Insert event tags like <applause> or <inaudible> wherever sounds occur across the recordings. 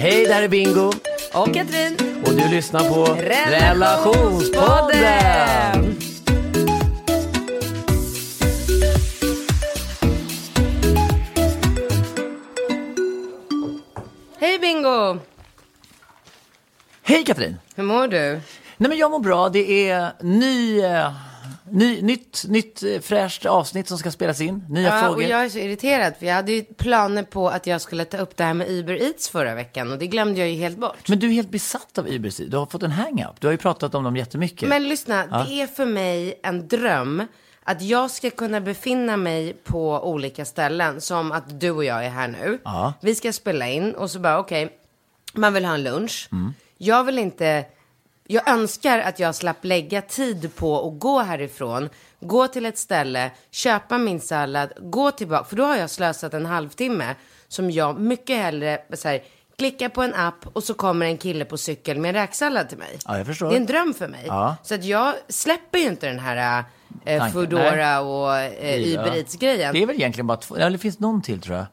Hej, det här är Bingo. Och Katrin. Och du lyssnar på Relationspodden. Relationspodden. Hej Bingo! Hej Katrin. Hur mår du? Nej men jag mår bra. Det är ny, eh, ny, nytt, nytt eh, fräscht avsnitt som ska spelas in. Nya Ja, och frågor. jag är så irriterad för jag hade ju planer på att jag skulle ta upp det här med Uber Eats förra veckan och det glömde jag ju helt bort. Men du är helt besatt av Uber Eats. Du har fått en hang-up. Du har ju pratat om dem jättemycket. Men lyssna, det är för mig en dröm att jag ska kunna befinna mig på olika ställen som att du och jag är här nu. Ja. Vi ska spela in och så bara okej, man vill ha en lunch. Mm. Jag vill inte, jag önskar att jag slapp lägga tid på att gå härifrån, gå till ett ställe, köpa min sallad, gå tillbaka, för då har jag slösat en halvtimme som jag mycket hellre så här, klickar på en app och så kommer en kille på cykel med en räksallad till mig. Ja, jag förstår. Det är en dröm för mig. Ja. Så att jag släpper ju inte den här eh, Tanken, Foodora och eh, Ja. Uber Eats-grejen. Det är väl egentligen bara två. Eller det finns någon till tror jag.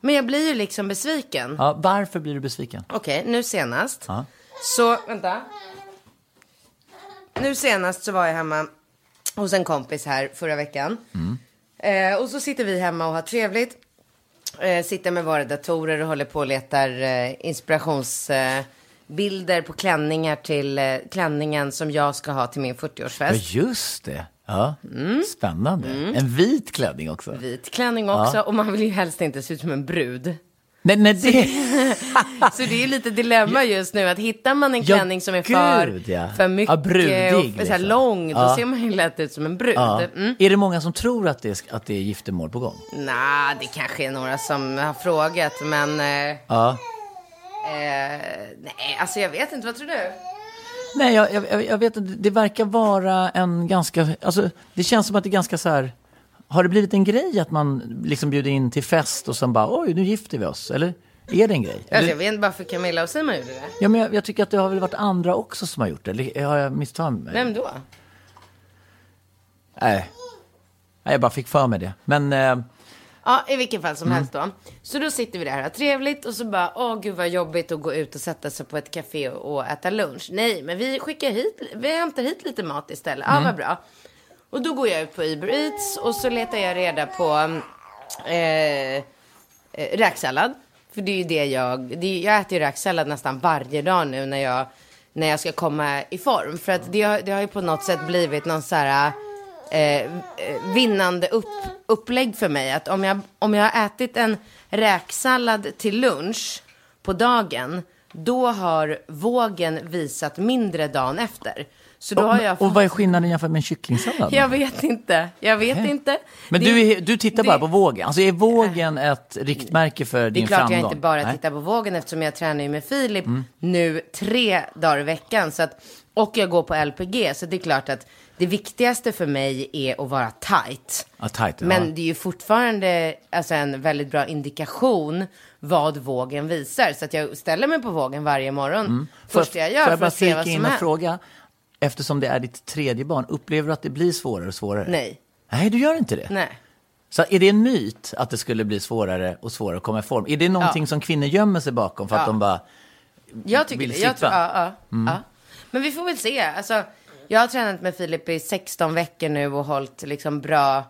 Men jag blir ju liksom besviken. Ja, varför blir du besviken? Okej, nu senast. Ja. Så, vänta. Nu senast så var jag hemma hos en kompis här förra veckan. Eh, och så sitter vi hemma och har trevligt. Eh, sitter med våra datorer och håller på och letar eh, inspirationsbilder bilder på klänningar till eh, klänningen som jag ska ha till min Ja, 40-årsfest. just det. Ja, spännande. En vit klänning också. Mm. Vit klänning också och man vill ju helst inte se ut som en brud. Nej, nej, det... <laughs> Så det är lite dilemma just nu att hittar man en Ja, klänning som är för, gud, ja. för mycket Ja, brudig, och för så liksom. lång, då Ja. ser man ju lätt ut som en brud. Mm. Är det många som tror att det är, att det är giftermål på gång? Nej, det kanske är några som har frågat, men... Eh, Ja. eh, nej, alltså jag vet inte, vad tror du? Nej, jag, jag, jag vet inte. Det verkar vara en ganska... Alltså, det känns som att det är ganska så här... Har det blivit en grej att man liksom bjuder in till fest och sen bara oj, nu gifter vi oss? Eller är det en grej? Alltså, jag vet inte varför Camilla och Simon gjorde det. Ja, men jag, jag tycker att det har väl varit andra också som har gjort det. Eller har jag misstagit mig? Vem då? Nej. Nej, jag bara fick för mig det. Men... Eh, Ja, i vilken fall som Mm. helst då. Så då sitter vi där och har trevligt och så bara, åh gud vad jobbigt att gå ut och sätta sig på ett café och, och äta lunch. Nej, men vi skickar hit, vi hämtar hit lite mat istället. Mm. Ja, vad bra. Och då går jag ut på Uber Eats och så letar jag reda på eh, eh, räksallad. För det är ju det jag, det är, jag äter ju räksallad nästan varje dag nu när jag, när jag ska komma i form. För att det har, det har ju på något sätt blivit någon så här eh, eh vinnande upp, upplägg för mig. Att om jag, om jag har ätit en räksallad till lunch på dagen, då har vågen visat mindre dagen efter. Så då har jag och vad är skillnaden jämfört med en kycklingsallad? Jag vet inte. Jag vet Nej. inte. Men Det- du, är, du tittar det- bara på vågen. Alltså är vågen ett riktmärke för Det är din klart framgång? jag inte bara Nej. tittar på vågen eftersom jag tränar ju med Filip Mm. nu tre dagar i veckan. Så att, och jag går på LPG. Så det är klart att det viktigaste för mig är att vara tight. Ja, tight, ja. Men det är ju fortfarande alltså, en väldigt bra indikation vad vågen visar. Så att jag ställer mig på vågen varje morgon. Första jag gör för att se vad som och händer. fråga, eftersom det är ditt tredje barn, upplever du att det blir svårare och svårare? Nej. Nej, du gör inte det? Nej. Så är det en myt att det skulle bli svårare och svårare att komma i form? Är det någonting Ja. som kvinnor gömmer sig bakom för att Ja. de bara... Jag tycker vill det. Jag tror, ja, ja, ja. Men vi får väl se. Alltså, jag har tränat med Filip i 16 veckor nu och hållit liksom bra,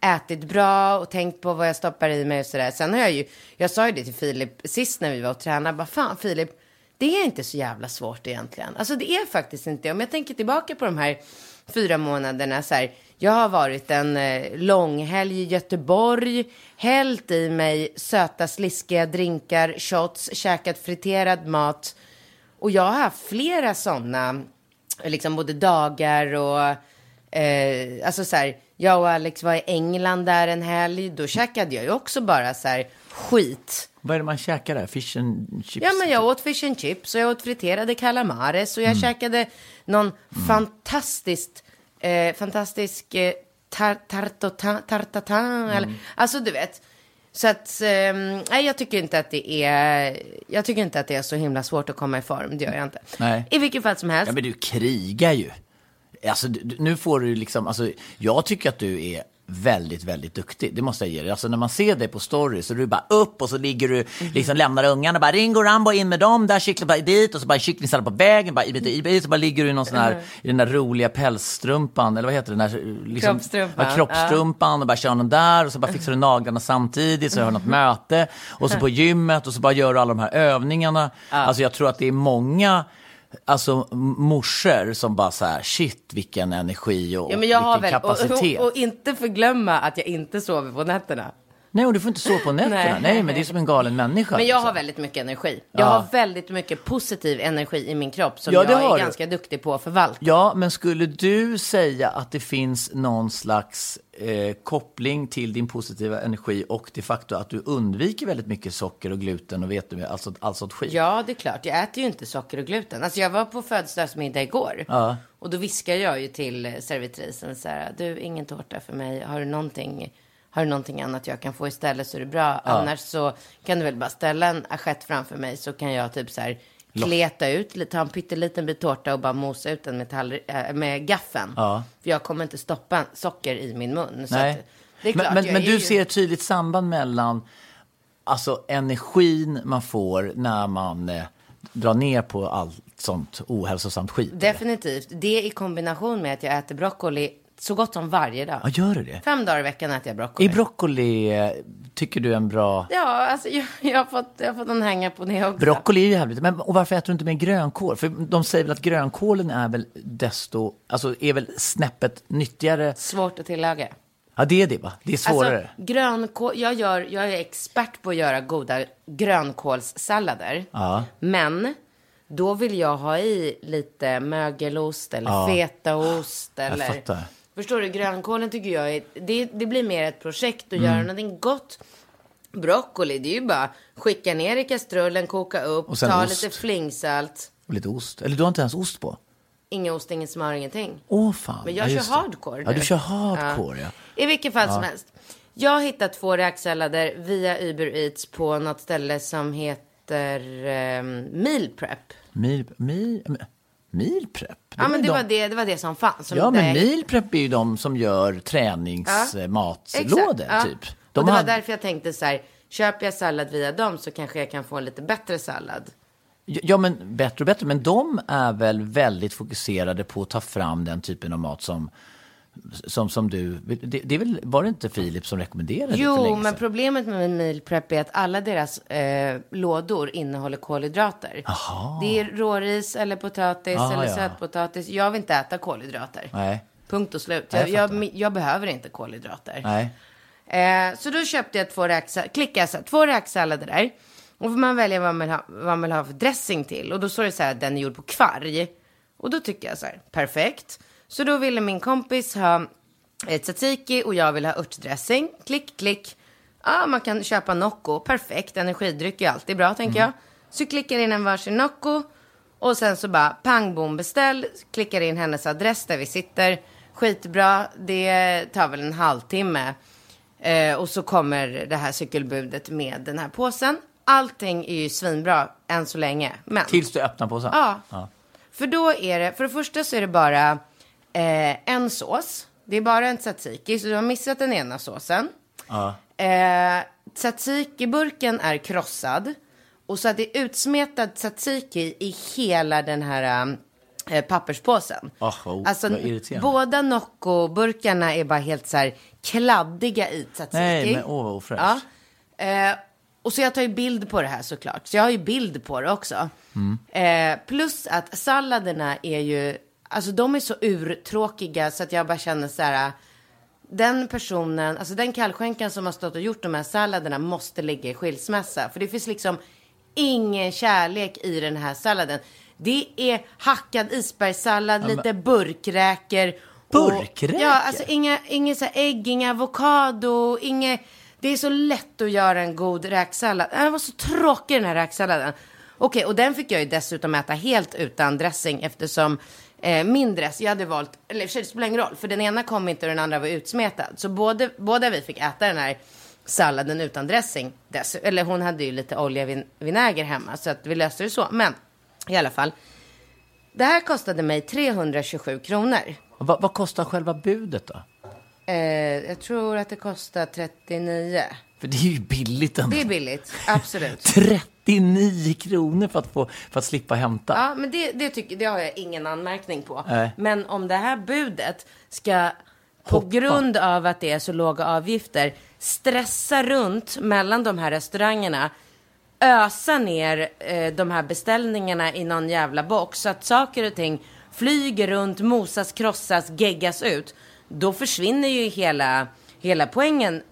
ätit bra och tänkt på vad jag stoppar i mig och sådär. Sen har jag ju, jag sa ju det till Filip sist när vi var och tränade, bara fan Filip, det är inte så jävla svårt egentligen. Alltså det är faktiskt inte. Om jag tänker tillbaka på de här fyra månaderna så här. Jag har varit en eh, långhelg i Göteborg, hällt i mig söta sliskiga drinkar, shots, käkat friterad mat. Och jag har haft flera sådana, liksom både dagar och, eh, alltså så här, jag och Alex var i England där en helg, då käkade jag ju också bara så här skit. Vad är det man käkar där? Fish and chips? Ja, men jag åt fish and chips och jag åt friterade calamares och jag käkade någon fantastiskt, eh, fantastisk eh, tar, tartotan, tartatan, eller, alltså du vet. Så att, eh, nej jag tycker inte att det är, jag tycker inte att det är så himla svårt att komma i form, det gör jag inte. Nej. I vilket fall som helst. Ja, men du krigar ju. Alltså, du- nu får du liksom, alltså, jag tycker att du är väldigt, väldigt duktig. Det måste jag ge dig. Alltså när man ser dig på stories så är du bara upp och så ligger du, liksom lämnar ungarna bara Ringo Rambo in med dem, där kyckling bara dit och så bara kycklingsallad på vägen, bara ibit, ibit, så bara ligger du i någon sån här, i den där roliga pälsstrumpan, eller vad heter den där? Liksom, Kroppstrumpan, Ja, kroppstrumpan och bara kör någon där och så bara fixar du naglarna samtidigt så har du något möte och så på gymmet och så bara gör du alla de här övningarna. Alltså jag tror att det är många Alltså morsor som bara så här, shit vilken energi och Ja, men jag har vilken väl, och, kapacitet. och, och inte förglömma att jag inte sover på nätterna. Nej, och du får inte sova på nätterna. <laughs> Nej. Nej. men det är som en galen människa. Men jag liksom. har väldigt mycket energi. Jag Ja. har väldigt mycket positiv energi i min kropp som Ja, jag är du. ganska duktig på att förvalta. Ja, men skulle du säga att det finns någon slags eh, koppling till din positiva energi och det faktum att du undviker väldigt mycket socker och gluten och vet du, alltså all sånt skit? Ja, det är klart. Jag äter ju inte socker och gluten. Alltså jag var på födelsedagsmiddag igår. Ja. Och då viskar jag ju till servitrisen så här. Du, ingen tårta för mig. Har du någonting, har du någonting annat jag kan få istället så är det bra. Annars så kan du väl bara ställa en assiett framför mig så kan jag typ så här kleta ut, ta en pytteliten bit tårta och bara mosa ut den med, tallri- äh, med gaffeln. Ja. För jag kommer inte stoppa socker i min mun. Nej. men klart, men, men är du ju- ser ett tydligt samband mellan alltså, energin man får när man eh, drar ner på allt sånt ohälsosamt skit. eller? Definitivt. Det i kombination med att jag äter broccoli så gott som varje dag. Ja, gör du det? Fem dagar i veckan äter jag broccoli. Är broccoli, eh, tycker du, en bra... Ja, alltså jag, jag, har fått, jag har fått en hänga på det också. Broccoli är ju jävligt, men och varför äter du inte mer grönkål? För de säger väl att grönkålen är väl desto, alltså är väl snäppet nyttigare? Svårt att tillaga. Ja, det är det va? Det är svårare. Alltså, grönkål, jag, gör, jag är expert på att göra goda grönkålssallader. Ja. Men då vill jag ha i lite mögelost eller Ja. fetaost. Eller, fattar. Förstår du? Grönkålen tycker jag är, det, det blir mer ett projekt att Mm. göra någonting gott. Broccoli, det är ju bara skicka ner i kastrullen, koka upp, Och ta ost. lite flingsalt. Och lite ost. Eller du har inte ens ost på? Inga ost, inget smör, ingenting. Åh fan. Men jag ja, kör hardcore Ja, nu. du kör hardcore ja. I vilket fall som helst. Jag har hittat två räksallader via Uber Eats på något ställe som heter um, Meal Prep. Meal, meal, meal prep? Ja, men det de- var det, det var det som fanns. Som Ja, men det- meal prep är ju de som gör träningsmatlådor ja. typ. och De det var hade- därför jag tänkte så här, köper jag sallad via dem så kanske jag kan få en lite bättre sallad. Ja, men bättre och bättre. Men de är väl väldigt fokuserade på att ta fram den typen av mat som, som, som du... Det, det väl, var det inte Filip som rekommenderade det för Jo, men problemet med meal prep är att alla deras eh, lådor innehåller kolhydrater. Det är råris eller potatis Ah, eller ja. sötpotatis. Jag vill inte äta kolhydrater. Nej. Punkt och slut. Nej, Jag, jag jag, jag behöver inte kolhydrater. Nej. Eh, så då köpte jag två, räksa- klickade jag så här, två räksallader där. Och får man välja vad man, ha, vad man vill ha för dressing till. Och då står det så här, den är gjord på kvarg. Och då tycker jag så här, perfekt. Så då ville min kompis ha ett tzatziki och jag vill ha örtdressing. Klick, klick. Ja, man kan köpa Nocco. Perfekt, energidryck är alltid bra tänker jag. Så klickar in en varsin Nocco. Och sen så bara pang bom beställ. Klickar in hennes adress där vi sitter. Skitbra, det tar väl en halvtimme. Eh, och så kommer det här cykelbudet med den här påsen. Allting är ju svinbra än så länge. Men, Tills du öppnar påsen? ja. För då är det, för det första så är det bara eh, en sås. Det är bara en tzatziki, så du har missat den ena såsen. Ja. Eh, tzatziki-burken är krossad. Och så att det är utsmetad tzatziki i hela den här eh, papperspåsen. Ah, vad- alltså, båda Nocco-burkarna är bara helt så här kladdiga i tzatziki. Nej, men åh vad ofräscht. Ja. Eh, och så jag tar ju bild på det här såklart. Så jag har ju bild på det också. Eh, plus att salladerna är ju, alltså de är så urtråkiga så att jag bara känner så här. Den personen, alltså den kallskänkan som har stått och gjort de här salladerna måste ligga i skilsmässa. För det finns liksom ingen kärlek i den här salladen. Det är hackad isbergssallad, lite burkräkor. och- Burkräkor? Ja, alltså inga, inga så här ägg, inga avokado, inga... Det är så lätt att göra en god räksallad. Den var så tråkig den här räksalladen. Okej, och den fick jag ju dessutom äta helt utan dressing eftersom eh, min dress, jag hade valt, eller för sig det spelar ingen roll, för den ena kom inte och den andra var utsmetad. Så både, båda vi fick äta den här salladen utan dressing. Dess, eller hon hade ju lite olja vin, vinäger hemma, så att vi löste det så. Men i alla fall, det här kostade mig 327 kronor. Vad, vad kostar själva budet då? Eh, jag tror att det kostar 39. För det är ju billigt ändå. Det är billigt, <laughs> absolut. 39 kronor för att, få, för att slippa hämta. Ja, men det, det, tycker, det har jag ingen anmärkning på. Nej. Men om det här budet ska, på Hoppa. grund av att det är så låga avgifter, stressa runt mellan de här restaurangerna, ösa ner eh, de här beställningarna i någon jävla box, så att saker och ting flyger runt, mosas, krossas, geggas ut, då försvinner ju hela, hela poängen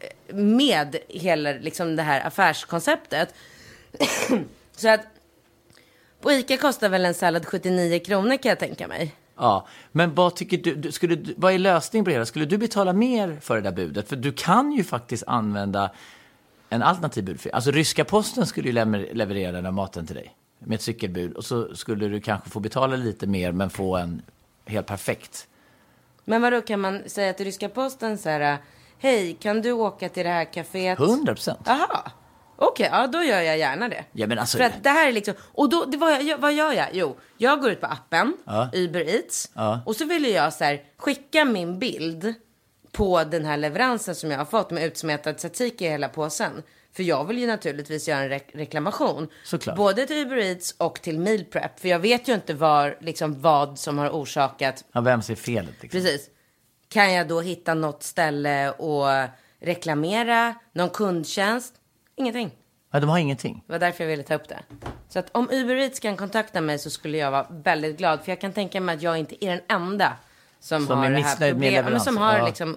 eh, med hela liksom, det här affärskonceptet. <clears throat> så att på Ica kostar väl en sallad 79 kronor kan jag tänka mig. Ja, men vad tycker du, du, skulle, vad är lösningen på det hela? Skulle du betala mer för det där budet? För du kan ju faktiskt använda en alternativ budfil. Alltså ryska posten skulle ju lever- leverera den här maten till dig med ett cykelbud och så skulle du kanske få betala lite mer men få en helt perfekt. Men vadå, kan man säga till ryska posten så här, hej, kan du åka till det här kaféet? 100 procent. Jaha, okej, ja då gör jag gärna det. Ja, men alltså- För att det här är liksom, och då, det jag, vad gör jag? Jo, jag går ut på appen, Ja. Uber Eats, Ja. och så vill jag så här, skicka min bild på den här leveransen som jag har fått med utsmetad tzatziki i hela påsen. För jag vill ju naturligtvis göra en re- reklamation. Såklart. Både till Uber Eats och till Meal Prep. För jag vet ju inte var, liksom, vad som har orsakat Ja, vem ser felet? Liksom? Precis. Kan jag då hitta något ställe och reklamera? Någon kundtjänst? Ingenting. Ja, de har ingenting. Det var därför jag ville ta upp det. Så att om Uber Eats kan kontakta mig så skulle jag vara väldigt glad. För jag kan tänka mig att jag inte är den enda som, Som har det här problemet. men Som har Ja. liksom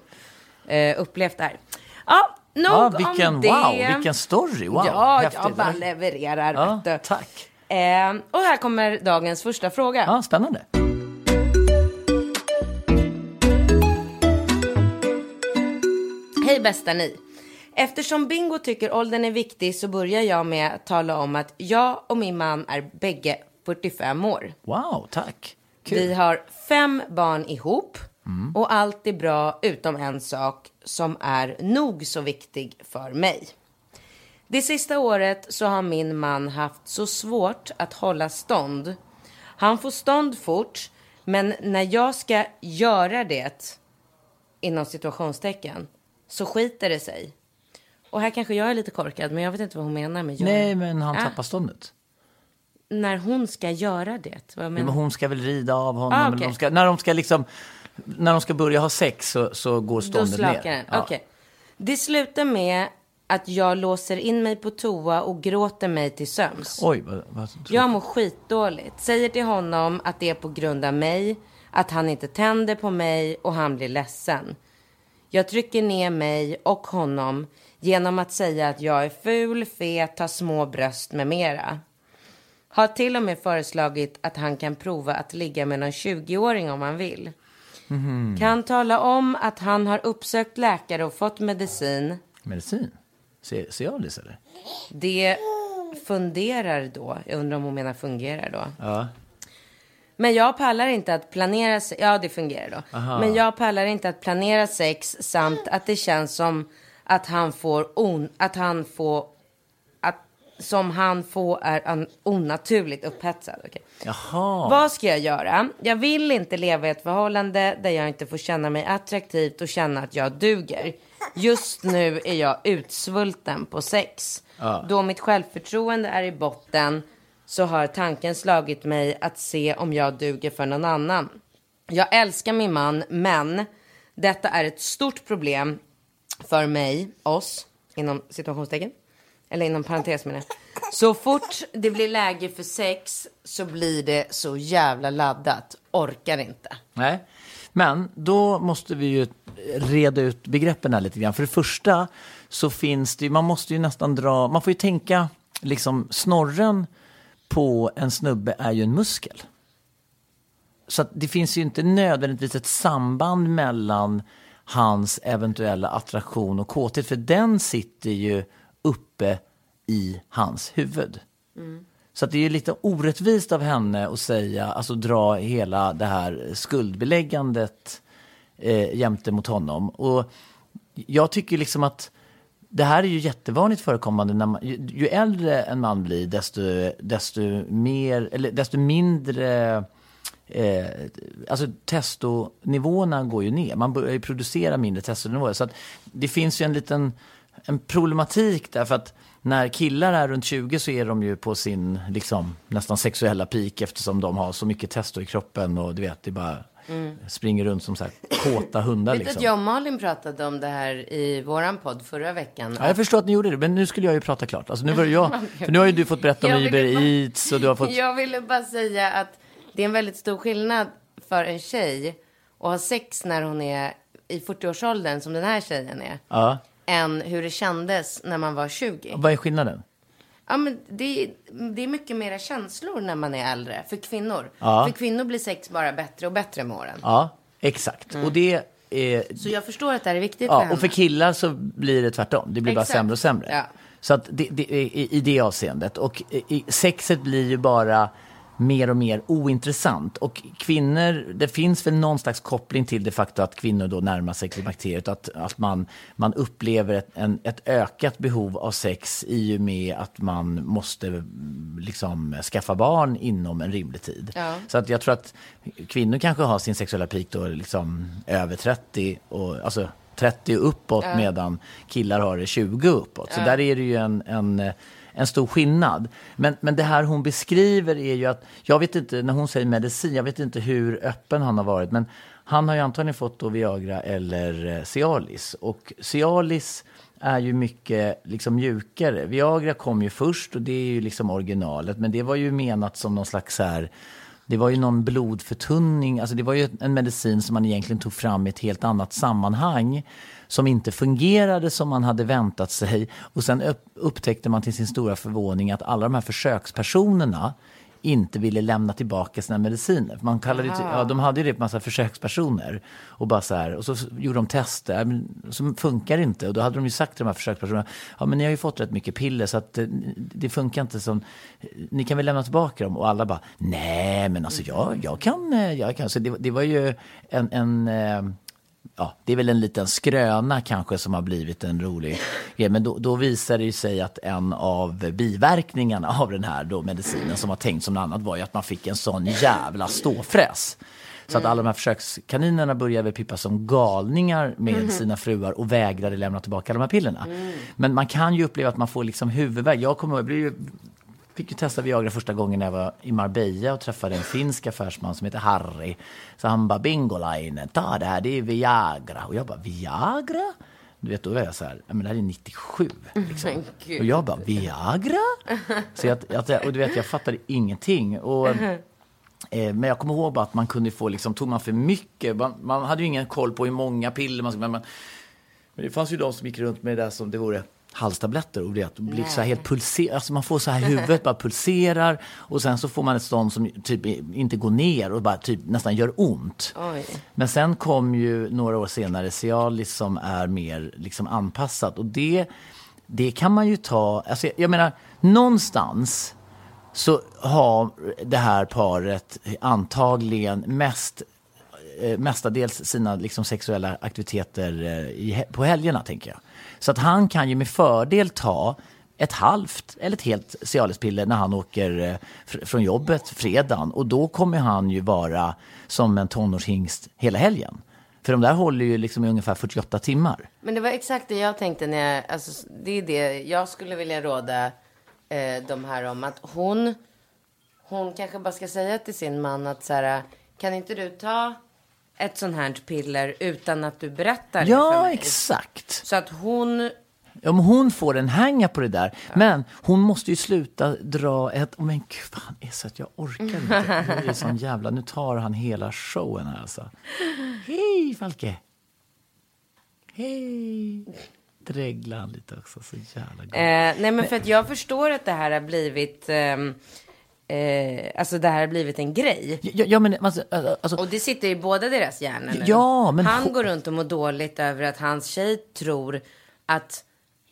eh, upplevt det här. Ja, nog Ja, om vilken, det. wow, vilken story. Wow, ja, häftigt. jag bara levererar. Ja, du. tack. Eh, och här kommer dagens första fråga. Ja, spännande. Hej bästa ni. Eftersom Bingo tycker åldern är viktig så börjar jag med att tala om att jag och min man är bägge 45 år. Wow, tack. Kul. Vi har fem barn ihop och allt är bra utom en sak som är nog så viktig för mig. Det sista året så har min man haft så svårt att hålla stånd. Han får stånd fort, men när jag ska göra det, inom situationstecken, så skiter det sig. Och här kanske jag är lite korkad, men jag vet inte vad hon menar med göra. Nej, men han Ah, tappar ståndet. När hon ska göra det, vad Ja, menar men hon ska väl rida av honom. Ah, okej. de ska, när de ska liksom, när de ska börja ha sex så, så går Då ståndet slakar ner. den. Okej. Det slutar med att jag låser in mig på toa och gråter mig till sömns. Oj, vad, vad Jag mår skitdåligt. Säger till honom att det är på grund av mig, att han inte tänder på mig och han blir ledsen. Jag trycker ner mig och honom genom att säga att jag är ful, fet, har små bröst med mera. Har till och med föreslagit att han kan prova att ligga med någon 20-åring om han vill. Kan tala om att han har uppsökt läkare och fått medicin. Medicin? Det eller? Det funderar då. Jag undrar om hon menar fungerar då. Ja. Men jag pallar inte att planera sex. Ja, det fungerar då. Men jag pallar inte att planera sex samt att det känns som att han får on, att han får att som han får är onaturligt upphetsad. Okej. Jaha. Vad ska jag göra? Jag vill inte leva i ett förhållande där jag inte får känna mig attraktivt och känna att jag duger. Just nu är jag utsvulten på sex. Då mitt självförtroende är i botten så har tanken slagit mig att se om jag duger för någon annan. Jag älskar min man, men detta är ett stort problem för mig, oss, inom situationstecken. Eller inom parentes menar jag. Så fort det blir läge för sex så blir det så jävla laddat. Orkar inte. Nej, men då måste vi ju reda ut begreppen här lite grann. För det första så finns det ju, man måste ju nästan dra, man får ju tänka, liksom snorren på en snubbe är ju en muskel. Så att det finns ju inte nödvändigtvis ett samband mellan hans eventuella attraktion och kåthet, för den sitter ju uppe i hans huvud. Så att det är lite orättvist av henne att säga, alltså dra hela det här skuldbeläggandet eh, jämte mot honom. Och jag tycker liksom att det här är ju jättevanligt förekommande. När man, ju, ju äldre en man blir, desto, desto, mer, eller desto mindre Eh, alltså testonivåerna går ju ner. Man börjar ju producera mindre testonivåer. Så att det finns ju en liten en problematik där. För att när killar är runt 20 så är de ju på sin liksom, nästan sexuella peak eftersom de har så mycket testo i kroppen och du vet, det bara springer runt som så här kåta hundar. Vet du Liksom. att jag och Malin pratade om det här i våran podd förra veckan? Ja, jag förstår att ni gjorde det, men nu skulle jag ju prata klart. Alltså, nu, var jag, <laughs> för nu har ju du fått berätta om Uber Eats och du har fått... Jag ville bara säga att det är en väldigt stor skillnad för en tjej att ha sex när hon är i 40-årsåldern, som den här tjejen är, Ja. än hur det kändes när man var 20. Vad är skillnaden? Ja, men det, det är mycket mera känslor när man är äldre, för kvinnor. Ja. För kvinnor blir sex bara bättre och bättre med åren. Ja, exakt. Och det är... Så jag förstår att det här är viktigt för Ja, henne. och för killar så blir det tvärtom. Det blir bara Exakt. sämre och sämre. Ja. Så att det, det, i, i det avseendet. Och i, sexet blir ju bara mer och mer ointressant. Och kvinnor, det finns väl någon slags koppling till det faktum att kvinnor då närmar sig klimakteriet. Att, att man, man upplever ett, en, ett ökat behov av sex i och med att man måste liksom skaffa barn inom en rimlig tid. Ja. Så att jag tror att kvinnor kanske har sin sexuella peak då liksom över 30, och, alltså 30 och uppåt medan killar har det 20 uppåt. Så där är det ju en, en, en stor skillnad. Men, men det här hon beskriver är ju att, jag vet inte, när hon säger medicin, jag vet inte hur öppen han har varit, men han har ju antagligen fått då Viagra eller eh, Cialis. Och Cialis är ju mycket liksom mjukare. Viagra kom ju först och det är ju liksom originalet, men det var ju menat som någon slags så här det var ju någon blodförtunning, alltså det var ju en medicin som man egentligen tog fram i ett helt annat sammanhang som inte fungerade som man hade väntat sig. Och sen upp, upptäckte man till sin stora förvåning att alla de här försökspersonerna inte ville lämna tillbaka sina mediciner. Man kallade det, till- ja, de hade ju det på massa försökspersoner. Och, bara så här, och så gjorde de tester, så funkar det inte. Och då hade de ju sagt till de här försökspersonerna, ja men ni har ju fått rätt mycket piller så att eh, det funkar inte som, ni kan väl lämna tillbaka dem? Och alla bara, nej men alltså jag, jag kan, eh, jag kan. Så det, det var ju en, en eh, ja, det är väl en liten skröna kanske som har blivit en rolig grej. Men då, då visar det ju sig att en av biverkningarna av den här då medicinen som var tänkt som något annat var ju att man fick en sån jävla ståfräs. Så att alla de här försökskaninerna började väl pippa som galningar med sina fruar och vägrade lämna tillbaka de här pillerna. Men man kan ju uppleva att man får liksom huvudvärk. Jag kommer ihåg, jag blev ju fick ju testa Viagra första gången när jag var i Marbella och träffade en finsk affärsman som heter Harry. Så han bara, Bingolainen, ta det här, det är Viagra. Och jag bara, Viagra? Du vet, då var jag så här, "Ja, men det här är 97. Liksom. Men gud. Och jag bara, Viagra? Så jag, jag, och du vet, jag fattade ingenting. Och, eh, men jag kommer ihåg bara att man kunde få, liksom, tog man för mycket, man, man hade ju ingen koll på hur många piller man skulle, men, man, men det fanns ju de som gick runt med det där som det vore halstabletter och det blir så helt pulser, alltså man får så här huvudet bara pulserar och sen så får man ett stånd som typ inte går ner och bara typ nästan gör ont. Oj. Men sen kom ju några år senare Cialis som är mer liksom anpassat och det, det kan man ju ta, alltså jag, jag menar någonstans så har det här paret antagligen mest eh, mestadels sina liksom, sexuella aktiviteter eh, i, på helgerna, tänker jag. Så att han kan ju med fördel ta ett halvt eller ett helt Cialispiller när han åker eh, fr- från jobbet fredagen. Och då kommer han ju vara som en tonårshingst hela helgen. För de där håller ju liksom i ungefär 48 timmar. Men det var exakt det jag tänkte när jag, alltså det är det jag skulle vilja råda eh, de här om att hon, hon kanske bara ska säga till sin man att så här, kan inte du ta ett sånt här piller utan att du berättar det för Ja, mig? exakt. Så att hon Ja, men hon får en hänga på det där. Men hon måste ju sluta dra ett... Oh, men gud, fan är så att jag orkar inte. <laughs> Nu är det sån jävla... Nu tar han hela showen här alltså. Hej Falke! Hej! Dreglar han lite också. Så jävla god. Eh, nej men för att jag förstår att det här har blivit, ehm, eh, alltså det här har blivit en grej. Ja, ja, men alltså, alltså, Och det sitter i båda deras hjärnor. Ja, men Han går runt och mår dåligt över att hans tjej tror att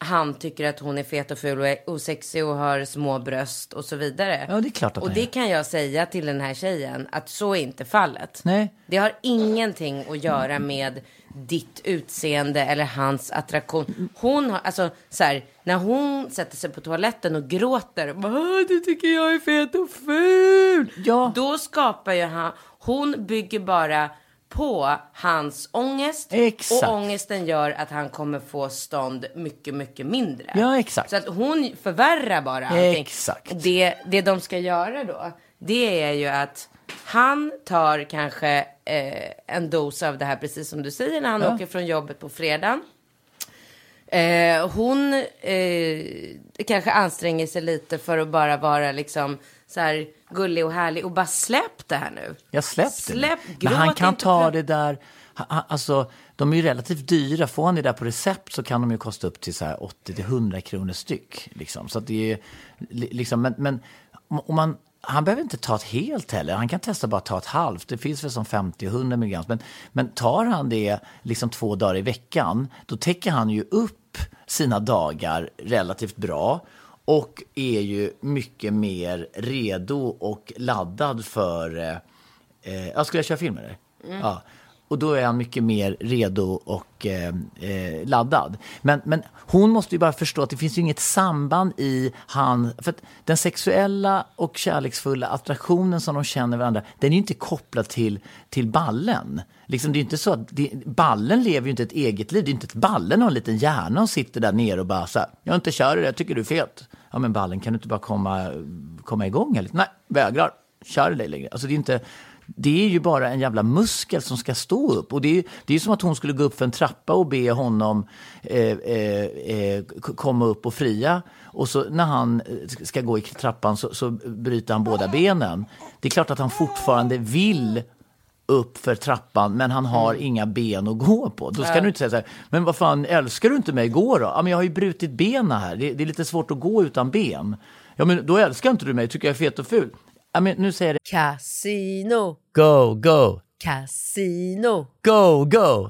han tycker att hon är fet och ful och är osexig och har små bröst och så vidare. Ja, det är klart att Och han det är. kan jag säga till den här tjejen att så är inte fallet. Nej. Det har ingenting att göra med ditt utseende eller hans attraktion. Hon har, alltså så här, när hon sätter sig på toaletten och gråter och bara, "Åh, du tycker jag är fet och ful. Ja. Då skapar ju han, hon bygger bara på hans ångest. Exakt. Och ångesten gör att han kommer få stånd mycket, mycket mindre. Ja, exakt. Så att hon förvärrar bara allting. Exakt. Det, det de ska göra då, det är ju att han tar kanske eh, en dos av det här, precis som du säger, när han Ja. åker från jobbet på fredagen. Eh, hon eh, kanske anstränger sig lite för att bara vara liksom så här gullig och härlig och bara släpp det här nu. Jag släpp det. Släpp, Men han kan ta det där, alltså de är ju relativt dyra. Får han det där på recept så kan de ju kosta upp till så här 80-100 kronor styck. Liksom. Så det är li- liksom, men, men om man, han behöver inte ta ett helt heller. Han kan testa bara ta ett halvt. Det finns väl som 50 och 100 milligram. Men, men tar han det liksom två dagar i veckan, då täcker han ju upp sina dagar relativt bra och är ju mycket mer redo och laddad för eh, Eh, ja, skulle jag köra film med dig? Ja. Och då är han mycket mer redo och eh, eh, laddad. Men, men hon måste ju bara förstå att det finns ju inget samband i han... För den sexuella och kärleksfulla attraktionen som de känner varandra, den är ju inte kopplad till, till ballen. Liksom, det är inte så att det, ballen lever ju inte ett eget liv. Det är inte att ballen har en liten hjärna och sitter där nere och bara så här, jag inte kör det, jag tycker du är fet. Ja men ballen, kan du inte bara komma, komma igång? Eller? Nej, vägrar. Kör dig längre. Alltså det är inte... Det är ju bara en jävla muskel som ska stå upp. Och det är det är som att hon skulle gå upp för en trappa och be honom eh, eh, eh komma upp och fria. Och så när han eh, ska gå i trappan så, så bryter han båda benen. Det är klart att han fortfarande vill upp för trappan men han har inga ben att gå på. Då ska du inte säga så här, men vad fan, älskar du inte mig? Gå då. Ja, men jag har ju brutit benen här. Det, det är lite svårt att gå utan ben. Ja, men då älskar inte du mig, tycker jag är fet och ful. Ja, men nu säger det. Casino, Go, go, casino, go, go,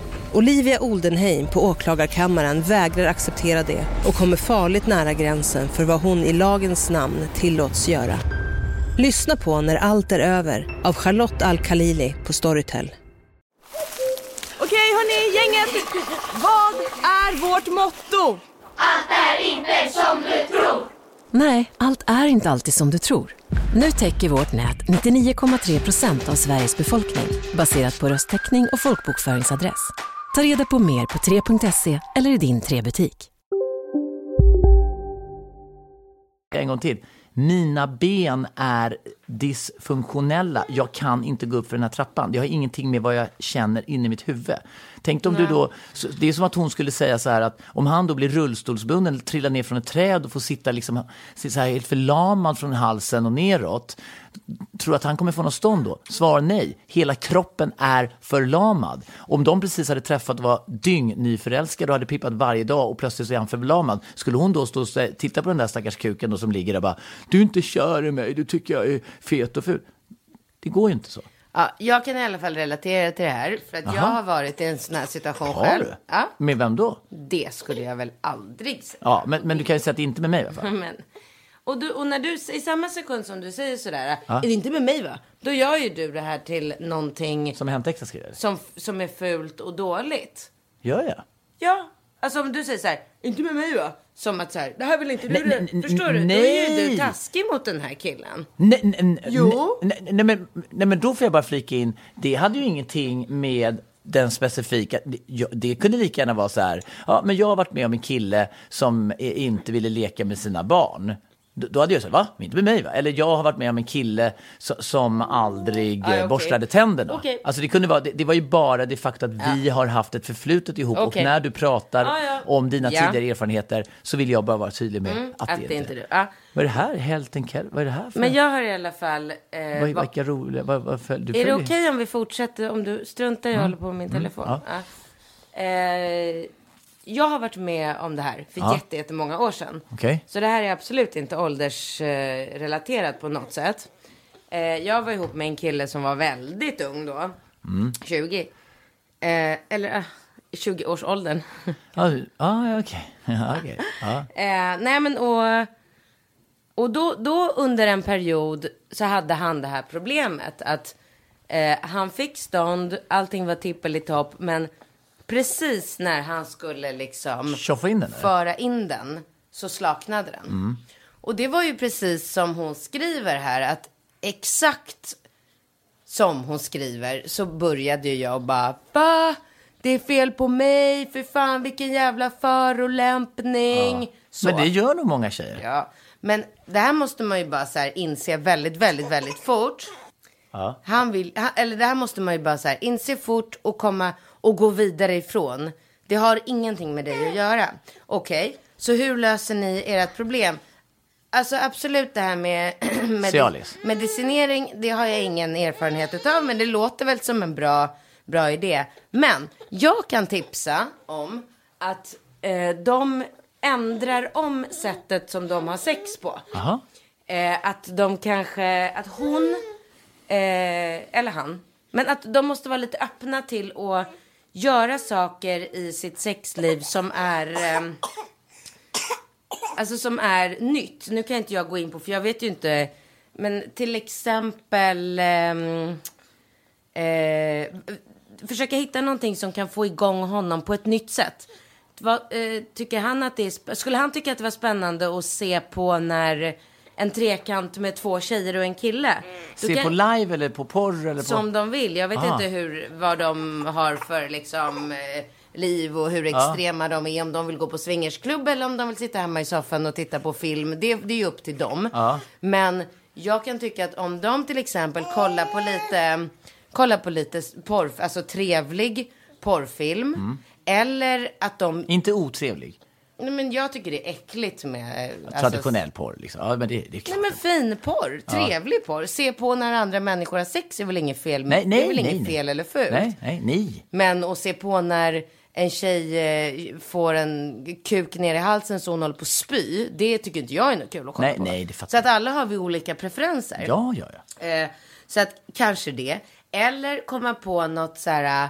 Olivia Oldenheim på åklagarkammaren vägrar acceptera det och kommer farligt nära gränsen för vad hon i lagens namn tillåts göra. Lyssna på När allt är över av Charlotte Al-Khalili på Storytel. Okej hörni, gänget. Vad är vårt motto? Nej, allt är inte alltid som du tror. Nu täcker vårt nät 99,3 procent av Sveriges befolkning baserat på röstteckning och folkbokföringsadress. Ta reda på mer på 3.se eller i din 3-butik. En gång till. mina ben är dysfunktionella. Jag kan inte gå upp för den här trappan. Det har ingenting med vad jag känner inne i mitt huvud. Tänk om du då, det är som att hon skulle säga så här att om han då blir rullstolsbunden trillar ner från ett träd och får sitta liksom, så här helt förlamad från halsen och neråt. Tror du att han kommer få något stånd då? Svar nej. Hela kroppen är förlamad. Om de precis hade träffat och var dyng nyförälskade och hade pippat varje dag och plötsligt så är han förlamad. Skulle hon då stå och titta på den där stackars kuken då som ligger där och bara Du är inte kär i mig, du tycker jag är fet och ful. Det går ju inte så. Ja, jag kan i alla fall relatera till det här. För att jag Aha. har varit i en sån här situation Har själv. du? Ja, Med vem då? det skulle jag väl aldrig säga. Ja, men, men du kan ju säga att det inte med mig i alla fall. <laughs> Men, och, du, och när du, i samma sekund som du säger sådär, är det inte med mig va? Då gör ju du det här till någonting Som Hänt Extra skriver. som, som är fult och dåligt. Gör jag? Ja, alltså om du säger så här, inte med mig va? Som att så här, det här vill inte du Nej, nej, Förstår du? Då är ju du taskig mot den här killen. Nej, nej, Jo. Nej, men, nej, men då får jag bara flika in. Det hade ju ingenting med den specifika, det, ja, det kunde lika gärna vara så här, ja men jag har varit med om en kille som eh, inte ville leka med sina barn. Då, hade jag sagt, va? Inte med mig va? Eller jag har varit med om en kille so, som aldrig Ah, okej. borstade tänderna. Okej. Alltså det kunde vara, det, det var ju bara det faktum att vi har haft ett förflutet ihop och Okej. när du pratar Ah, ja. om dina Ja. tidigare erfarenheter så vill jag bara vara tydlig med Mm, att, att det är inte du. Ja. Vad är det här? Helten Kell? Vad är det här för? Men jag har i alla fall... Eh, Vad, va- vilka roliga, vad, vad följ, du är det okej om vi fortsätter? Om du struntar jag håller på med min telefon. ja. Ja. Eh, jag har varit med om det här för Ja. jätte, jättemånga år sedan. Okej. Så det här är absolut inte åldersrelaterat på något sätt. Eh, jag var ihop med en kille som var väldigt ung då. Mm. 20. Eh, eller uh, 20-årsåldern. <laughs> Ja, <laughs> ja, okej. Ja, okej. Eh, nej men och, och då, då under en period så hade han det här problemet att eh, han fick stånd, allting var tippelitopp men precis när han skulle liksom Tjoffa in den föra in den så slaknade den. Mm. Och det var ju precis som hon skriver här att exakt som hon skriver så började ju jag bara va? Det är fel på mig, för fan vilken jävla förolämpning. Så. Men det gör nog många tjejer. Ja, men det här måste man ju bara så här inse väldigt, väldigt, väldigt fort. Ja. Han vill, han, eller det här måste man ju bara så här inse fort och komma och gå vidare ifrån. Det har ingenting med dig att göra. Okej, så hur löser ni ert problem? Alltså absolut det här med <clears throat> med medicinering, det har jag ingen erfarenhet utav, men det låter väl som en bra, bra idé. Men jag kan tipsa om att eh, de ändrar om sättet som de har sex på. Eh, att de kanske, att hon, eh, eller han, men att de måste vara lite öppna till att göra saker i sitt sexliv som är, eh, alltså som är nytt. Nu kan inte jag gå in på, för jag vet ju inte, men till exempel, Eh, eh, försöka hitta någonting som kan få igång honom på ett nytt sätt. Vad, eh, tycker han att det är, skulle han tycka att det var spännande att se på när en trekant med två tjejer och en kille? Då Se kan- på live eller på porr eller på... som de vill. Jag vet Ah. inte hur, vad de har för liksom, eh, liv och hur extrema de är. Om de vill gå på swingersklubb eller om de vill sitta hemma i soffan och titta på film. Det, det är ju upp till dem. Ja. Men jag kan tycka att om de till exempel kollar på lite, kollar på lite porr, alltså trevlig porrfilm. Mm. Eller att de, Inte otrevlig. Nej men jag tycker det är äckligt med. eh, Alltså, Traditionell porr liksom. Ja, men det, det är klart. Nej men fin porr, trevlig porr. Se på när andra människor har sex är väl inget fel. Nej, nej, det är väl nej, inget nej. fel eller fult. Nej, nej, nej. Men att se på när en tjej eh, får en kuk ner i halsen så hon håller på att spy. Det tycker inte jag är något kul att kolla Nej, på. nej, det fattar så att alla har vi olika preferenser. Ja, ja, ja. Eh, så att kanske det. Eller komma på något så här.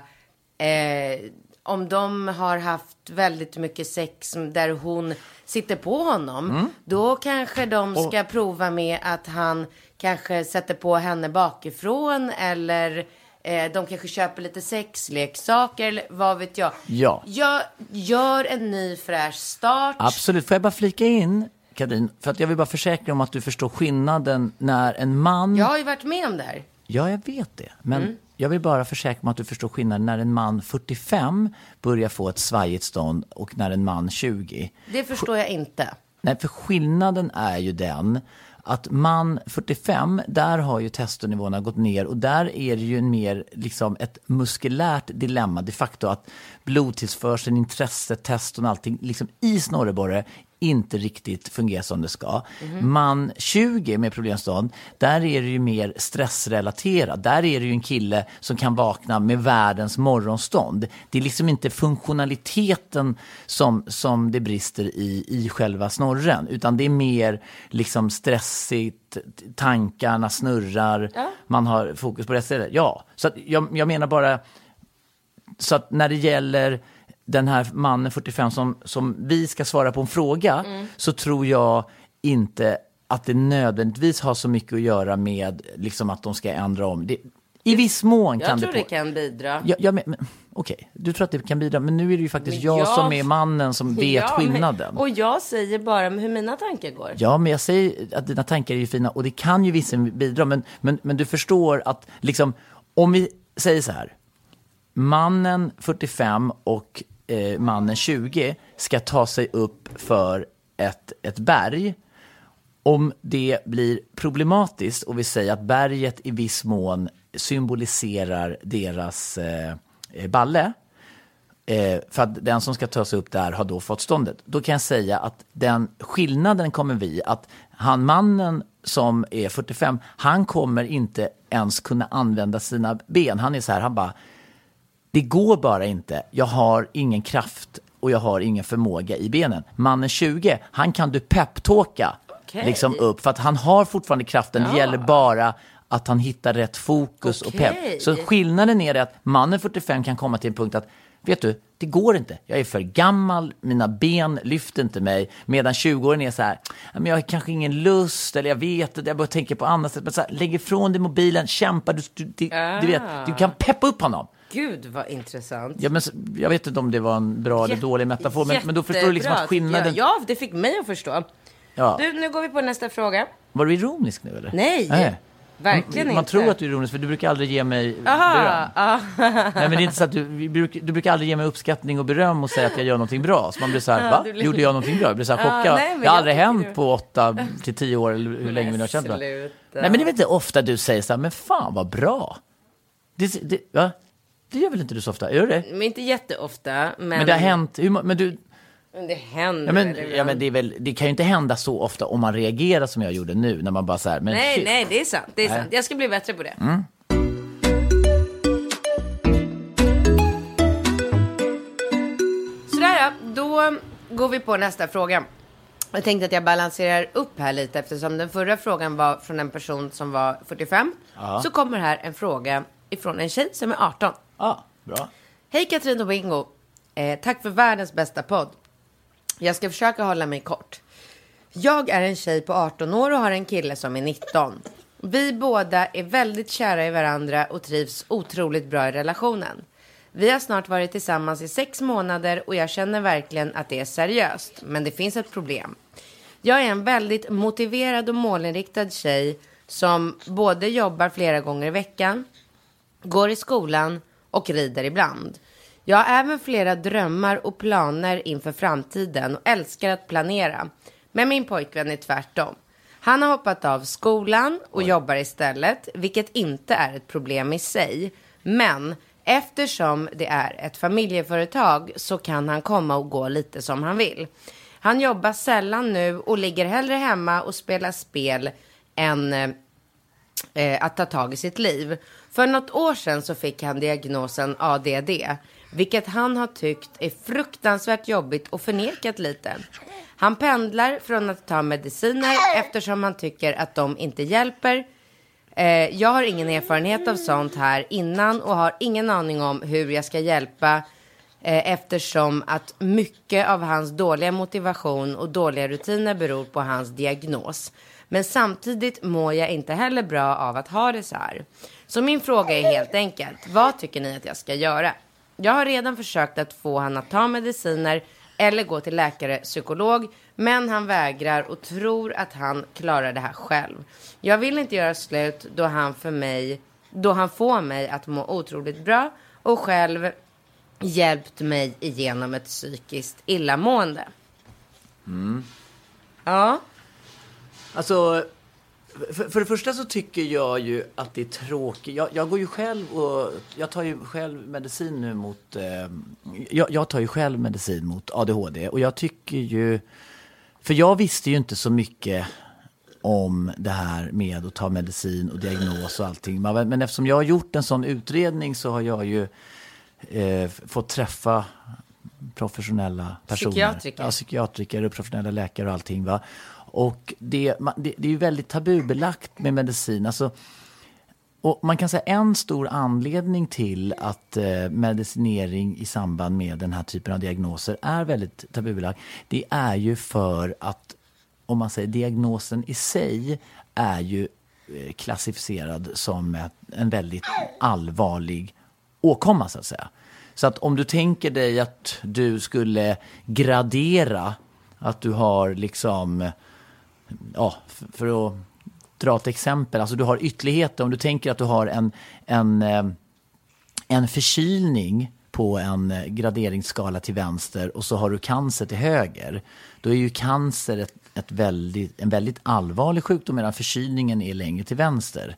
Eh, om de har haft väldigt mycket sex där hon sitter på honom. Mm. Då kanske de ska prova med att han kanske sätter på henne bakifrån. Eller eh, de kanske köper lite sexleksaker. Eller vad vet jag. Ja. Gör, gör en ny fräsch start. Absolut. Får jag bara flika in, Kadin, för att jag vill bara försäkra om att du förstår skillnaden när en man... Jag har ju varit med om det här. Ja, jag vet det. Men Mm. Jag vill bara försäkra mig att du förstår skillnaden när en man 45 börjar få ett svajigt stånd och när en man 20. Det förstår jag inte. Nej, för skillnaden är ju den att man 45, där har ju testosteronivåerna gått ner och där är det ju mer liksom ett muskulärt dilemma de facto att blodtillförseln, intresset, teston och allting liksom i snorreborre inte riktigt fungerar som det ska. Man 20 med problemstånd, där är det ju mer stressrelaterat. Där är det ju en kille som kan vakna med världens morgonstånd. Det är liksom inte funktionaliteten som, som det brister i, i själva snorren, utan det är mer liksom stressigt, tankarna snurrar, man har fokus på rätt ställe. Ja, så jag, jag menar bara, så att när det gäller den här mannen 45 som, som vi ska svara på en fråga så tror jag inte att det nödvändigtvis har så mycket att göra med liksom att de ska ändra om. Det, I viss mån Jag kan tror det... det På, kan bidra. Ja, ja, men, men, Okej, du tror att det kan bidra, men nu är det ju faktiskt jag, jag- som är mannen som vet Ja, men- skillnaden. Och jag säger bara hur mina tankar går. Ja, men jag säger att dina tankar är ju fina och det kan ju vissa bidra. Men, men, men du förstår att liksom, om vi säger så här. Mannen 45 och eh, mannen 20 ska ta sig upp för ett, ett berg. Om det blir problematiskt och vi säger att berget i viss mån symboliserar deras eh, balle. Eh, för att den som ska ta sig upp där har då fått ståndet. Då kan jag säga att den skillnaden kommer vi att han mannen som är 45, han kommer inte ens kunna använda sina ben. Han är så här, han bara, det går bara inte. Jag har ingen kraft och jag har ingen förmåga i benen. Mannen 20, han kan du peptalka Okej. liksom upp för att han har fortfarande kraften. Det gäller bara att han hittar rätt fokus och Okej. pepp. Så skillnaden är det att mannen 45 kan komma till en punkt att Vet du, det går inte. Jag är för gammal, mina ben lyfter inte mig. Medan 20-åringen är så här, "Ja, men jag har kanske ingen lust, eller jag vet inte, jag börjar tänka på annat sätt. Men så här, lägg ifrån dig mobilen, kämpa, du, du, du, du vet, du kan peppa upp honom. Gud vad intressant. Ja, men, jag vet inte om det var en bra eller dålig metafor, men, men då förstår du liksom att skillnaden... Ja, det fick mig att förstå. Ja. Du, nu går vi på nästa fråga. Var du ironisk nu eller? Nej, verkligen man, inte. Man tror att du är ironisk, för du brukar aldrig ge mig Aha, beröm. Nej, men det är inte så att du, du brukar aldrig ge mig uppskattning och beröm och säga att jag gör någonting bra. Så man blir så här, va? Gjorde jag någonting bra? Jag blir så här chockad. nej, det har aldrig hänt du- på åtta till tio år, eller hur länge vi nu har känt varandra. Nej, men det är väl inte ofta du säger så här, men fan vad bra. Det, det, va? Det gör väl inte du så ofta? Gör det? Men inte jätteofta. Men, Men det har hänt, hur, men du, Men det händer ja, men, ja, men det, väl, det kan ju inte hända så ofta om man reagerar som jag gjorde nu, när man bara så här, men Nej, shit. nej, det är sant. Det är Nej. sant. Jag ska bli bättre på det. Mm. Sådär då går vi på nästa fråga. Jag tänkte att jag balanserar upp här lite eftersom den förra frågan var från en person som var 45. Så kommer här en fråga ifrån en tjej som är 18. Ja, bra. Hej Katrin och Bingo. Eh, tack för världens bästa podd. Jag ska försöka hålla mig kort. Jag är en tjej på 18 år och har en kille som är 19. Vi båda är väldigt kära i varandra och trivs otroligt bra i relationen. Vi har snart varit tillsammans i sex månader och jag känner verkligen att det är seriöst. Men det finns ett problem. Jag är en väldigt motiverad och målinriktad tjej som både jobbar flera gånger i veckan, går i skolan och rider ibland. Jag har även flera drömmar och planer inför framtiden och älskar att planera. Men min pojkvän är tvärtom. Han har hoppat av skolan och jobbar istället, vilket inte är ett problem i sig. Men eftersom det är ett familjeföretag så kan han komma och gå lite som han vill. Han jobbar sällan nu och ligger hellre hemma och spelar spel än eh, att ta tag i sitt liv. För något år sedan så fick han diagnosen ADD, vilket han har tyckt är fruktansvärt jobbigt och förnekat lite. Han pendlar från att ta mediciner eftersom han tycker att de inte hjälper. Eh, jag har ingen erfarenhet av sånt här innan och har ingen aning om hur jag ska hjälpa eh, eftersom att mycket av hans dåliga motivation och dåliga rutiner beror på hans diagnos. Men samtidigt mår jag inte heller bra av att ha det så här. Så min fråga är helt enkelt, vad tycker ni att jag ska göra? Jag har redan försökt att få han att ta mediciner eller gå till läkare, psykolog, men han vägrar och tror att han klarar det här själv. Jag vill inte göra slut då han för mig, då han får mig att må otroligt bra och själv hjälpt mig igenom ett psykiskt illamående. Ja, Alltså, För, för det första så tycker jag ju att det är tråkigt. Jag, jag går ju själv och jag tar ju själv medicin nu mot, eh, jag, jag tar ju själv medicin mot ADHD och jag tycker ju, för jag visste ju inte så mycket om det här med att ta medicin och diagnos och allting. Men, eftersom jag har gjort en sån utredning så har jag ju eh, fått träffa professionella personer. Psykiatriker. Ja, psykiatriker och professionella läkare och allting. Va? Och det, det, det är ju väldigt tabubelagt med medicin. Alltså, och man kan säga en stor anledning till att eh, medicinering i samband med den här typen av diagnoser är väldigt tabubelagt. Det är ju för att, om man säger diagnosen i sig, är ju eh, klassificerad som ett, en väldigt allvarlig åkomma så att säga. Så att om du tänker dig att du skulle gradera att du har liksom ja, f- för att dra ett exempel, alltså du har ytterligheter, om du tänker att du har en, en, eh, en förkylning på en eh, graderingsskala till vänster och så har du cancer till höger, då är ju cancer ett, ett väldigt, en väldigt allvarlig sjukdom medan förkylningen är längre till vänster.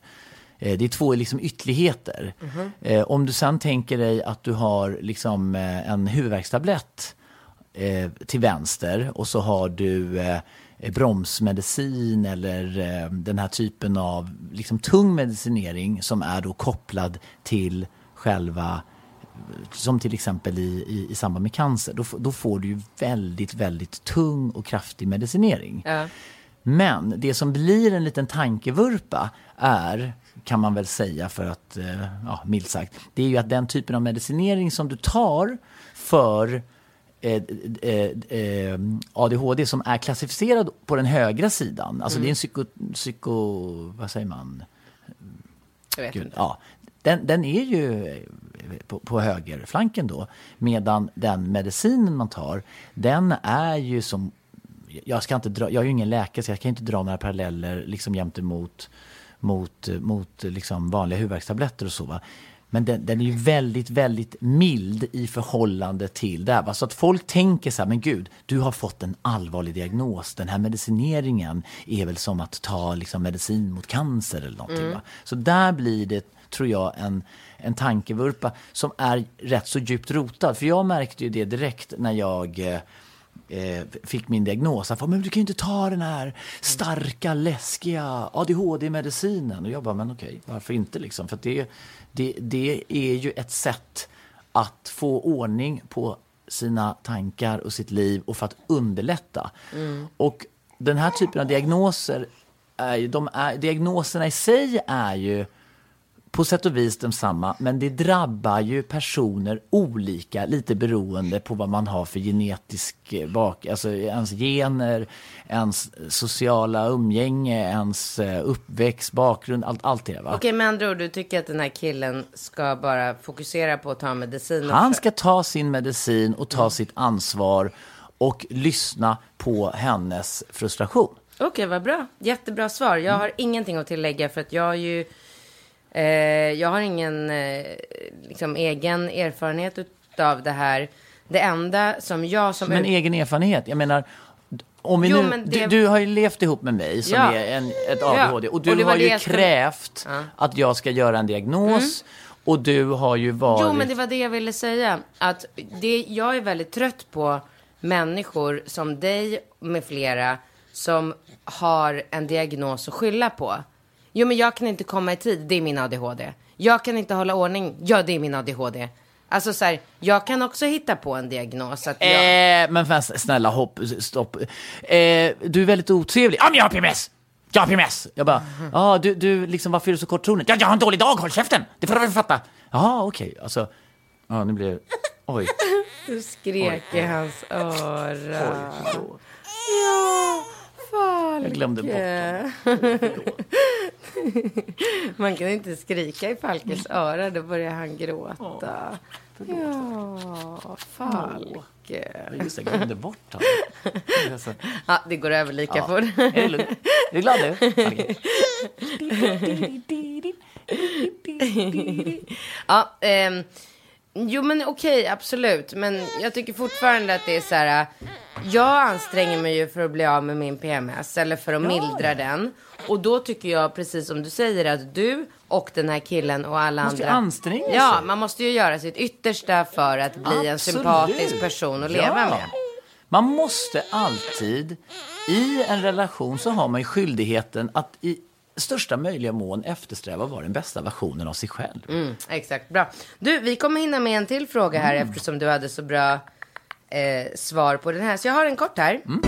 Eh, Det är två liksom ytterligheter. Eh, Om du sen tänker dig att du har liksom en huvudvärkstablett till vänster och så har du bromsmedicin eller eh, den här typen av liksom, tung medicinering som är då kopplad till själva som till exempel i, i, i samband med cancer, då, då får du ju väldigt, väldigt tung och kraftig medicinering. Ja. Men det som blir en liten tankevurpa är, kan man väl säga för att, eh, ja, milt sagt, det är ju att den typen av medicinering som du tar för eh, eh, eh, ADHD som är klassificerad på den högra sidan, alltså det är en psyko, psyko vad säger man, Jag vet Gud, inte. ja, den, den är ju eh, på, på högerflanken då. Medan den medicinen man tar, den är ju som... Jag, ska inte dra, jag är ju ingen läkare så jag kan inte dra några paralleller liksom jämte mot, mot, mot liksom vanliga huvudvärkstabletter och så. Va? Men den, den är ju väldigt, väldigt mild i förhållande till det här. Så att folk tänker så här, men gud, du har fått en allvarlig diagnos. Den här medicineringen är väl som att ta liksom, medicin mot cancer eller någonting. Va? Så där blir det, tror jag, en, en tankevurpa som är rätt så djupt rotad. För jag märkte ju det direkt när jag eh, fick min diagnos. Jag bara, men du kan ju inte ta den här starka, läskiga ADHD-medicinen. Och jag bara, men okej, varför inte liksom? För det, det, det är ju ett sätt att få ordning på sina tankar och sitt liv och för att underlätta. Och den här typen av diagnoser, är de är, diagnoserna i sig är ju på sätt och vis densamma, men det drabbar ju personer olika, lite beroende på vad man har för genetisk eh, bak, alltså ens gener, ens sociala umgänge, ens eh, uppväxt, bakgrund, allt, allt det. Va? Okej, med andra ord, du tycker att den här killen ska bara fokusera på att ta medicin? Han ska ta sin medicin och ta sitt ansvar och lyssna på hennes frustration. Okej, vad bra. Jättebra svar. Mm. Jag har ingenting att tillägga för att jag har ju... Eh, jag har ingen eh, liksom, egen erfarenhet av det här. Det enda som jag som... Men egen erfarenhet, jag menar, om vi Jo, nu, det- du, du har ju levt ihop med mig som Ja. är en, ett Ja. ADHD och du Och har ju jag krävt Ja. att jag ska göra en diagnos och du har ju varit... Jo, men det var det jag ville säga. Att det, jag är väldigt trött på människor som dig med flera som har en diagnos att skylla på. Jo, men jag kan inte komma i tid, det är min ADHD. Jag kan inte hålla ordning, ja, det är min ADHD. Alltså så här, jag kan också hitta på en diagnos. Att jag... Eh, men fan, snälla, hopp, stopp. Eh, du är väldigt otrevlig. Ja, men jag har PMS! Jag har PMS! Jag bara, ja, du, du, liksom, varför är du så korttronig? Ja, jag har en dålig dag, håll käften! Det får du väl fatta. Jaha, okej, alltså, ja, nu blir det, oj. <laughs> Du skrek i hans öra. Oj. Ja, Falke. Jag glömde bort <laughs> Man kan inte skrika i Falkes öra, då börjar han gråta. Ja, Falke. Ja, Just det, jag glömde bort honom. <laughs> Ja, det går över lika Ja. fort. Är lugn? Är du glad nu? Okej. <laughs> Ja, ehm, jo men okej, absolut. Men jag tycker fortfarande att det är så här. jag anstränger mig ju för att bli av med min PMS eller för att mildra den. Och då tycker jag, precis som du säger, att du och den här killen och alla Måste ju andra. anstränga Ja, sig. man måste ju göra sitt yttersta för att bli en Absolut. sympatisk person att leva Ja. med. Man måste alltid, i en relation så har man ju skyldigheten att i största möjliga mån eftersträva att vara den bästa versionen av sig själv. Mm, exakt, bra. Du, vi kommer hinna med en till fråga här Mm. eftersom du hade så bra eh, svar på den här. Så jag har en kort här. Mm.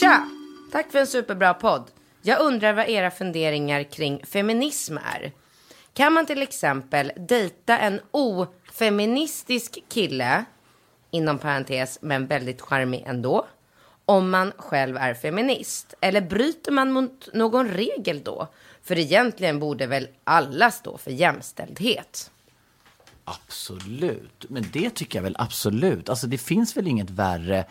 Tja! Tack för en superbra podd. Jag undrar vad era funderingar kring feminism är. Kan man till exempel dejta en ofeministisk kille, inom parentes, men väldigt charmig ändå, om man själv är feminist? Eller bryter man mot någon regel då? För egentligen borde väl alla stå för jämställdhet? Absolut, men det tycker jag väl absolut. Alltså det finns väl inget värre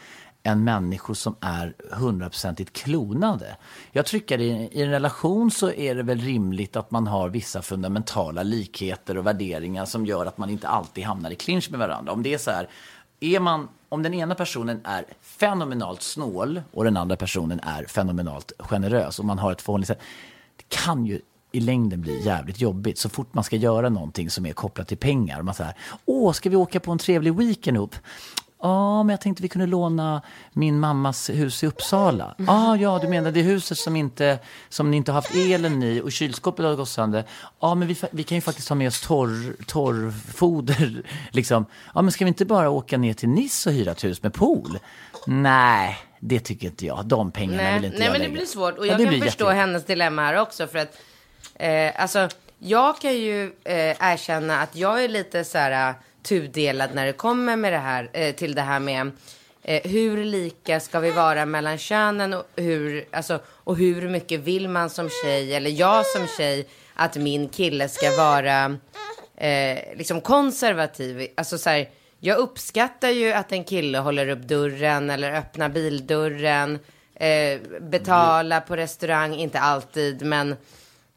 än människor som är hundraprocentigt klonade. Jag tycker i, i en relation så är det väl rimligt att man har vissa fundamentala likheter och värderingar som gör att man inte alltid hamnar i clinch med varandra. Om det är så här, är man, om den ena personen är fenomenalt snål och den andra personen är fenomenalt generös och man har ett förhållningssätt, det kan ju i längden bli jävligt jobbigt så fort man ska göra någonting som är kopplat till pengar. Man säger, åh, ska vi åka på en trevlig weekend ihop? Ja, men jag tänkte vi kunde låna min mammas hus i Uppsala. Ah, ja, du menar det huset som, inte, som ni inte har haft elen i och kylskåpet har gått sönder. Ja, men vi, vi kan ju faktiskt ha med oss torr, torrfoder. <laughs> Liksom. Ja, men ska vi inte bara åka ner till Nice och hyra ett hus med pool? Nej, det tycker inte jag. De pengarna Nej, vill inte nej jag men det blir svårt. Och Ja, jag det kan förstå jättejobbigt. hennes dilemma här också. För att, eh, alltså, jag kan ju eh, erkänna att jag är lite så här tudelad när det kommer med det här, eh, till det här med eh, hur lika ska vi vara mellan könen och hur, alltså, och hur mycket vill man som tjej, eller jag som tjej, att min kille ska vara eh, liksom konservativ. Alltså så här, jag uppskattar ju att en kille håller upp dörren eller öppnar bildörren. Eh, betala på restaurang, inte alltid, men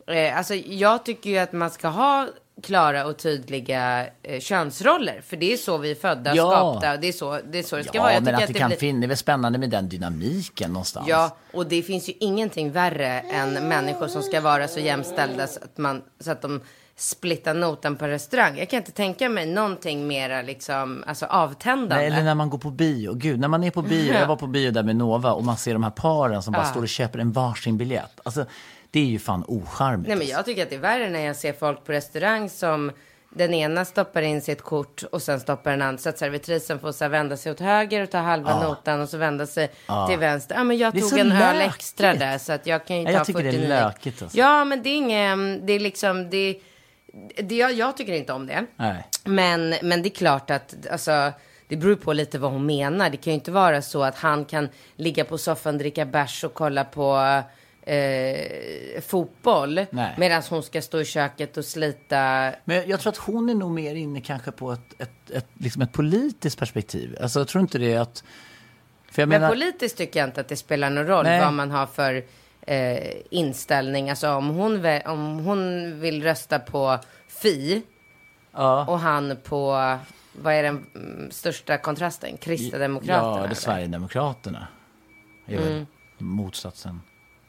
eh, alltså jag tycker ju att man ska ha klara och tydliga eh, könsroller. För det är så vi är födda, Ja. skapta det är så det, är så det ska vara. Ja, Jag men tycker att det, kan blir- finnas, det är väl spännande med den dynamiken någonstans. Ja, och det finns ju ingenting värre än människor som ska vara så jämställda så att, man, så att de splittar notan på restaurang. Jag kan inte tänka mig någonting mera liksom, alltså avtändande. Nej, eller när man går på bio. Gud, när man är på bio. Jag var på bio där med Nova och man ser de här paren som bara Ja. står och köper en varsin biljett. Alltså, det är ju fan ocharmigt. Nej, men jag tycker att det är värre när jag ser folk på restaurang som den ena stoppar in sitt kort och sen stoppar den andra så att servitrisen får så vända sig åt höger och ta halva notan och så vända sig till vänster. Ja, men jag tog en öl lökigt. extra där så att jag kan ju Ja, ta jag tycker det är 49. lökigt, alltså. Ja, men det är inget, det är liksom, det, det jag, jag tycker inte om det. Nej. Men, men det är klart att, alltså, det beror på lite vad hon menar. Det kan ju inte vara så att han kan ligga på soffan, dricka bärs och kolla på eh, fotboll. Medan hon ska stå i köket och slita. Men jag tror att hon är nog mer inne kanske på ett, ett, ett, liksom ett politiskt perspektiv. Alltså, jag tror inte det är att... För jag Men menar, politiskt tycker jag inte att det spelar någon roll Nej. vad man har för eh, inställning. Alltså om hon, om hon vill rösta på Fi ja, och han på, vad är den mm, största kontrasten? Kristdemokraterna? ja, det är? Sverigedemokraterna. är väl motsatsen.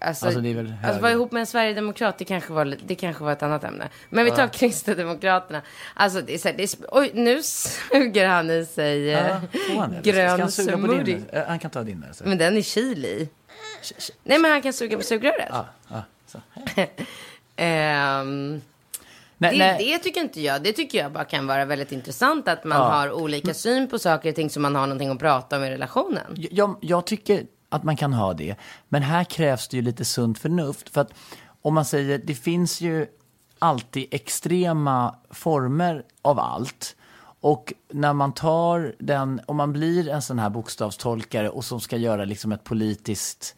Alltså, Alltså, det är väl alltså vara ihop med en sverigedemokrat, det kanske var, det kanske var ett annat ämne. Men vi tar Kristdemokraterna. Alltså, det är så här, det är, oj, nu suger han i sig eh, Ja, får han grön han smoothie. din? Eh, Han kan ta din. Alltså. Men den är chili i. Nej, men han kan suga på sugröret. Ja, <laughs> ja. Ehm, Nej, det, nej. det tycker inte jag. Det tycker jag bara kan vara väldigt intressant att man Ja. har olika syn på saker och ting så man har någonting att prata om i relationen. Jag, jag tycker att man kan ha det. Men här krävs det ju lite sunt förnuft. För att om man säger, det finns ju alltid extrema former av allt. Och när man tar den, om man blir en sån här bokstavstolkare och som ska göra liksom ett politiskt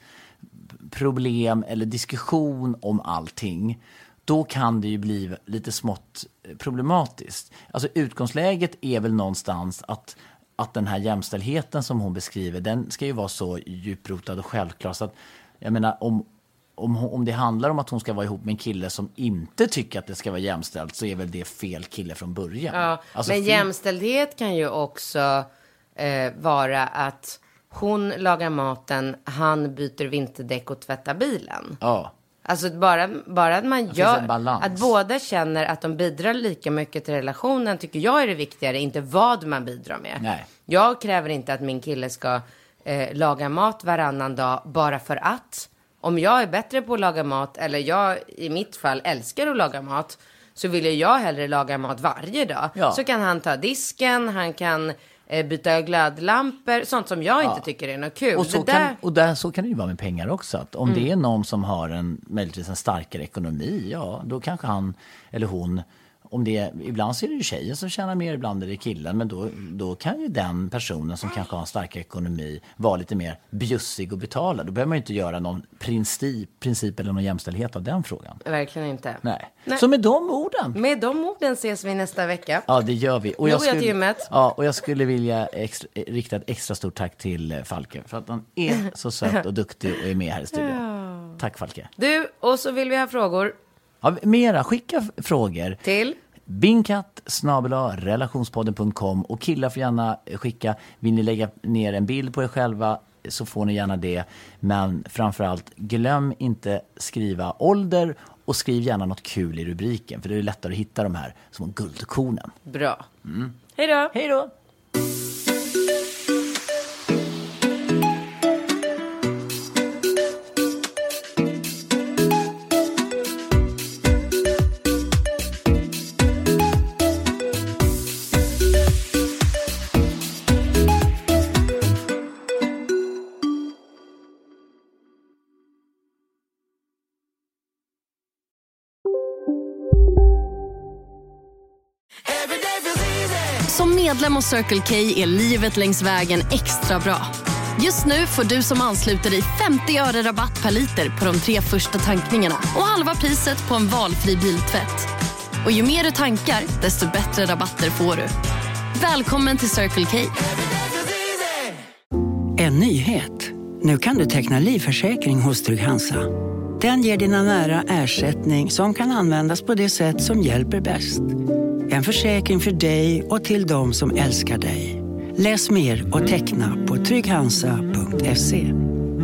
problem eller diskussion om allting, då kan det ju bli lite smått problematiskt. Alltså utgångsläget är väl någonstans att, att den här jämställdheten som hon beskriver, den ska ju vara så djuprotad och självklar så att, jag menar, om, om, om det handlar om att hon ska vara ihop med en kille som inte tycker att det ska vara jämställt så är väl det fel kille från början. Ja, Alltså, men jämställdhet kan ju också eh, vara att hon lagar maten, han byter vinterdäck och tvättar bilen. Ja. Alltså bara, bara att man gör, att båda känner att de bidrar lika mycket till relationen tycker jag är det viktigare, inte vad man bidrar med. Nej. Jag kräver inte att min kille ska eh, laga mat varannan dag bara för att. Om jag är bättre på att laga mat, eller jag i mitt fall älskar att laga mat, så vill jag hellre laga mat varje dag. Ja. Så kan han ta disken, han kan byta glödlampor, sånt som jag inte tycker är något kul. Och så, där, kan, och där, så kan det ju vara med pengar också. Att om Mm. det är någon som har en, möjligtvis en starkare ekonomi, ja då kanske han eller hon om det är, ibland så är det ju tjejen som tjänar mer, ibland är det killen. Men då, då kan ju den personen som kanske har en starkare ekonomi vara lite mer bjussig och betala. Då behöver man ju inte göra någon princip, princip eller någon jämställdhet av den frågan. Verkligen inte. Nej. Nej. Så med de orden. Med de orden ses vi nästa vecka. Ja, det gör vi. Och jag till gymmet. Ja, och jag skulle vilja extra, rikta ett extra stort tack till eh, Falke. För att han är så söt och duktig och är med här i studion. Tack Falke. Du, och så vill vi ha frågor Ja, mera, skicka frågor. till snabel-a relationspodden.com och killar får gärna skicka, vill ni lägga ner en bild på er själva så får ni gärna det. Men framförallt glöm inte skriva ålder och skriv gärna något kul i rubriken för det är lättare att hitta de här små guldkornen. bra. Hej då. Hej då! Medlem hos Circle K är livet längs vägen extra bra. Just nu får du som ansluter dig 50 öre rabatt per liter på de tre första tankningarna och halva priset på en valfri biltvätt. Och ju mer du tankar, desto bättre rabatter får du. Välkommen till Circle K. En nyhet. Nu kan du teckna livförsäkring hos Trygg-Hansa. Den ger dina nära ersättning som kan användas på det sätt som hjälper bäst. En försäkring för dig och till de som älskar dig. Läs mer och teckna på trygghansa.se.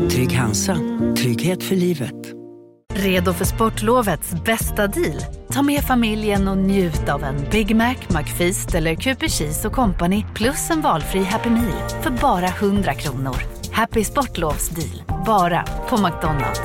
Trygg Hansa. Trygghet för livet. Redo för sportlovets bästa deal? Ta med familjen och njut av en Big Mac, McFeast eller Cooper Cheese och Company plus en valfri Happy Meal för bara 100 kronor. Happy Sportlovs deal, bara på McDonalds.